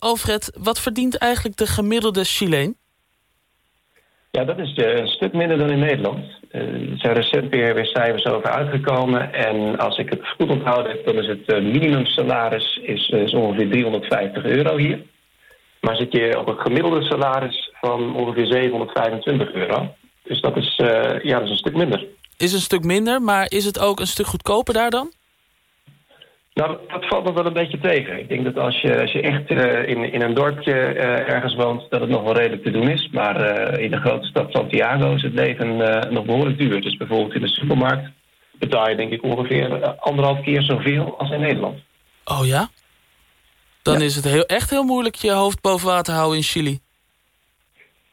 Alfred, wat verdient eigenlijk de gemiddelde Chileen? Ja, dat is een stuk minder dan in Nederland. er zijn recent weer, weer cijfers over uitgekomen. En als ik het goed onthouden heb, dan is het minimumsalaris is, is ongeveer 350 euro hier. Maar zit je op een gemiddelde salaris van ongeveer 725 euro. Dus dat is, ja, dat is een stuk minder. Is een stuk minder, maar is het ook een stuk goedkoper daar dan? Nou, dat valt me wel een beetje tegen. Ik denk dat als je, als je echt uh, in, in een dorpje uh, ergens woont... dat het nog wel redelijk te doen is. Maar uh, in de grote stad Santiago is het leven nog behoorlijk duur. Dus bijvoorbeeld in de supermarkt betaal je denk ik ongeveer anderhalf keer zoveel als in Nederland. Oh ja? Dan ja. is het heel, echt heel moeilijk je hoofd boven water houden in Chili.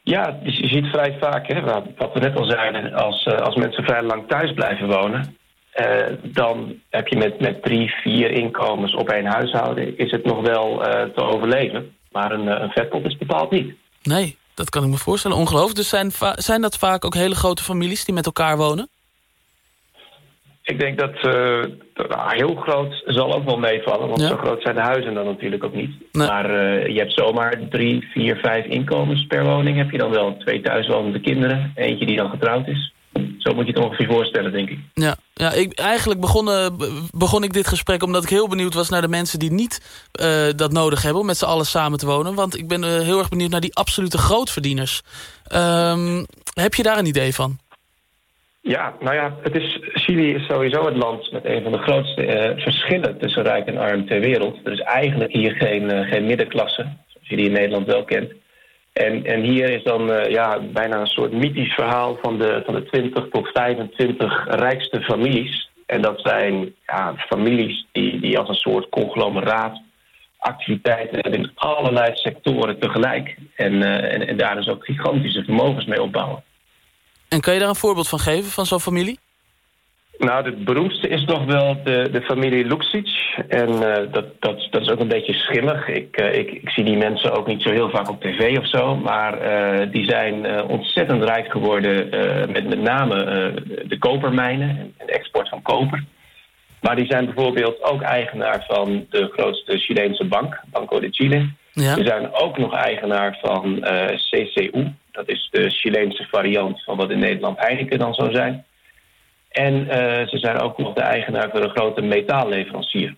Ja, dus je ziet vrij vaak, hè, wat we net al zeiden... als, als mensen vrij lang thuis blijven wonen... Uh, dan heb je met, met drie, vier inkomens op één huishouden... is het nog wel uh, te overleven. Maar een, een vetpot is bepaald niet. Nee, dat kan ik me voorstellen. Ongelooflijk. Dus zijn, zijn dat vaak ook hele grote families die met elkaar wonen? Ik denk dat uh, nou, heel groot zal ook wel meevallen. Want ja. zo groot zijn de huizen dan natuurlijk ook niet. Nee. Maar je hebt zomaar drie, vier, vijf inkomens per woning. Heb je dan wel twee thuiswonende kinderen. Eentje die dan getrouwd is. Zo moet je het ongeveer voorstellen, denk ik. Ja, ja ik, eigenlijk begon, uh, begon ik dit gesprek omdat ik heel benieuwd was... naar de mensen die niet uh, dat nodig hebben om met z'n allen samen te wonen. Want ik ben uh, heel erg benieuwd naar die absolute grootverdieners. Um, heb je daar een idee van? Ja, nou ja, het is, Chili is sowieso het land met een van de grootste verschillen... tussen rijk en arm ter wereld. Er is eigenlijk hier geen, geen middenklasse, zoals je die in Nederland wel kent... En, en hier is dan uh, ja, bijna een soort mythisch verhaal van de, van de 20 tot 25 rijkste families. En dat zijn ja, families die, die als een soort conglomeraat activiteiten hebben in allerlei sectoren tegelijk. En, uh, en, en daar dus ook gigantische vermogens mee opbouwen. En kan je daar een voorbeeld van geven, van zo'n familie? Nou, het beroemdste is toch wel de, de familie Luxic. En uh, dat, dat, dat is ook een beetje schimmig. Ik, uh, ik, ik, zie die mensen ook niet zo heel vaak op tv of zo. Maar uh, die zijn ontzettend rijk geworden met met name de kopermijnen en de export van koper. Maar die zijn bijvoorbeeld ook eigenaar van de grootste Chileense bank, Banco de Chile. Ja. Ze zijn ook nog eigenaar van CCU. Dat is de Chileense variant van wat in Nederland Heineken dan zou zijn. En uh, ze zijn ook nog de eigenaar van een grote metaalleverancier.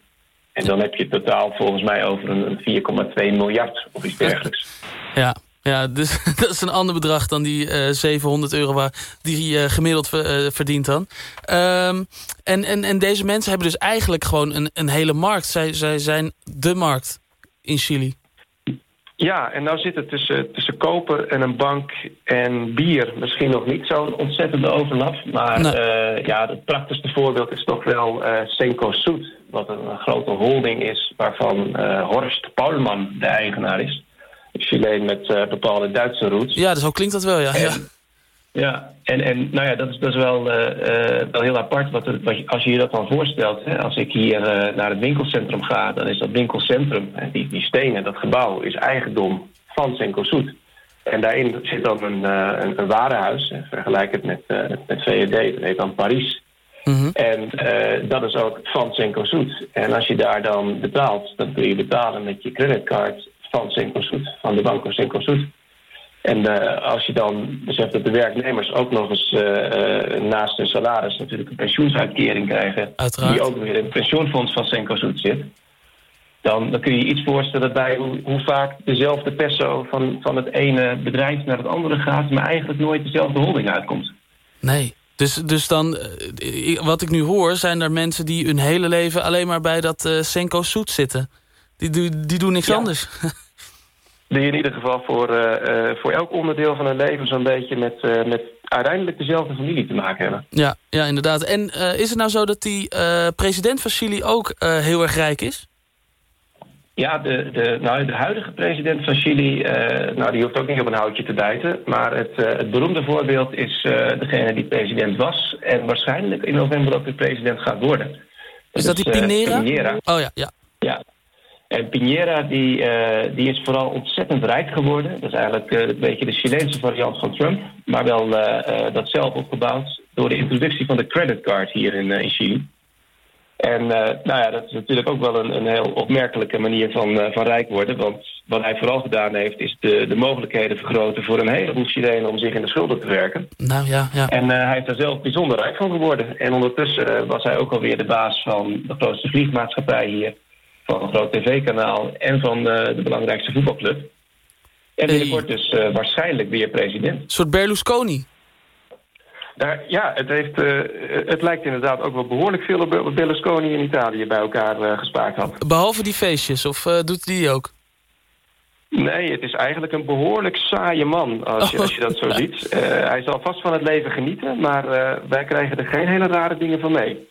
En dan heb je totaal volgens mij over een 4,2 miljard of iets dergelijks. Ja, ja, dus dat is een ander bedrag dan die uh, 700 euro waar die uh, gemiddeld verdient dan. Um, en, en, en deze mensen hebben dus eigenlijk gewoon een, een hele markt. Zij, zij zijn de markt in Chili. Ja, en nou zit het tussen, tussen koper en een bank en bier misschien nog niet zo'n ontzettende overlap. Maar nee. uh, ja, het prachtigste voorbeeld is toch wel uh, Senko Soet. Wat een, een, grote holding is waarvan uh, Horst Paulman de eigenaar is. Een Chileen met bepaalde Duitse roots. Ja, dus zo klinkt dat wel, ja. En, ja. Ja, en, en nou ja, dat is, dat is wel, uh, uh, wel heel apart. Wat, wat als je je dat dan voorstelt, hè, als ik hier uh, naar het winkelcentrum ga, dan is dat winkelcentrum, hè, die, die stenen, dat gebouw, is eigendom van Cencosud. En daarin zit dan een, een, een warenhuis, hè, vergelijk het met, met VED, dat heet dan Paris. Mm -hmm. En dat is ook van Cencosud. En als je daar dan betaalt, dan kun je betalen met je creditcard van Cencosud, van de Banco Cencosud. En uh, als je dan beseft dat de werknemers ook nog eens uh, uh, naast hun salaris natuurlijk een pensioensuitkering krijgen, Uiteraard. die ook weer in het pensioenfonds van Cencosud zit, dan, dan kun je iets voorstellen bij hoe, hoe, vaak dezelfde perso van, van het ene bedrijf naar het andere gaat, maar eigenlijk nooit dezelfde holding uitkomt. Nee, dus, dus dan, wat ik nu hoor, zijn er mensen die hun hele leven alleen maar bij dat uh, Cencosud zitten. Die, die, die doen niks ja. anders. die in ieder geval voor, uh, uh, voor elk onderdeel van hun leven zo'n beetje met, uh, met uiteindelijk dezelfde familie te maken hebben. Ja, ja inderdaad. En is het nou zo dat die president van Chili ook heel erg rijk is? Ja, de, de, nou, de huidige president van Chili, nou, die hoeft ook niet op een houtje te bijten. Maar het, het beroemde voorbeeld is degene die president was en waarschijnlijk in november ook de president gaat worden. Is dat, dat die Pinera? Pinera? Oh ja, ja. En Piñera die, uh, die is vooral ontzettend rijk geworden. Dat is eigenlijk uh, een beetje de Chileense variant van Trump. Maar wel uh, dat zelf opgebouwd door de introductie van de creditcard hier in, in Chili. En nou ja, dat is natuurlijk ook wel een, een heel opmerkelijke manier van, van rijk worden. Want wat hij vooral gedaan heeft, is de, de mogelijkheden vergroten voor een heleboel Chilenen om zich in de schulden te werken. Nou ja, ja. En hij heeft daar zelf bijzonder rijk van geworden. En ondertussen was hij ook alweer de baas van de grootste vliegmaatschappij hier van een groot tv-kanaal en van uh, de belangrijkste voetbalclub. En binnenkort dus uh, waarschijnlijk weer president. Een soort Berlusconi. Daar, ja, het, heeft, uh, het lijkt inderdaad ook wel behoorlijk veel op Berlusconi in Italië bij elkaar gespaard had. Behalve die feestjes, of doet die ook? Nee, het is eigenlijk een behoorlijk saaie man, als je, als je dat zo ziet. hij zal vast van het leven genieten, maar wij krijgen er geen hele rare dingen van mee.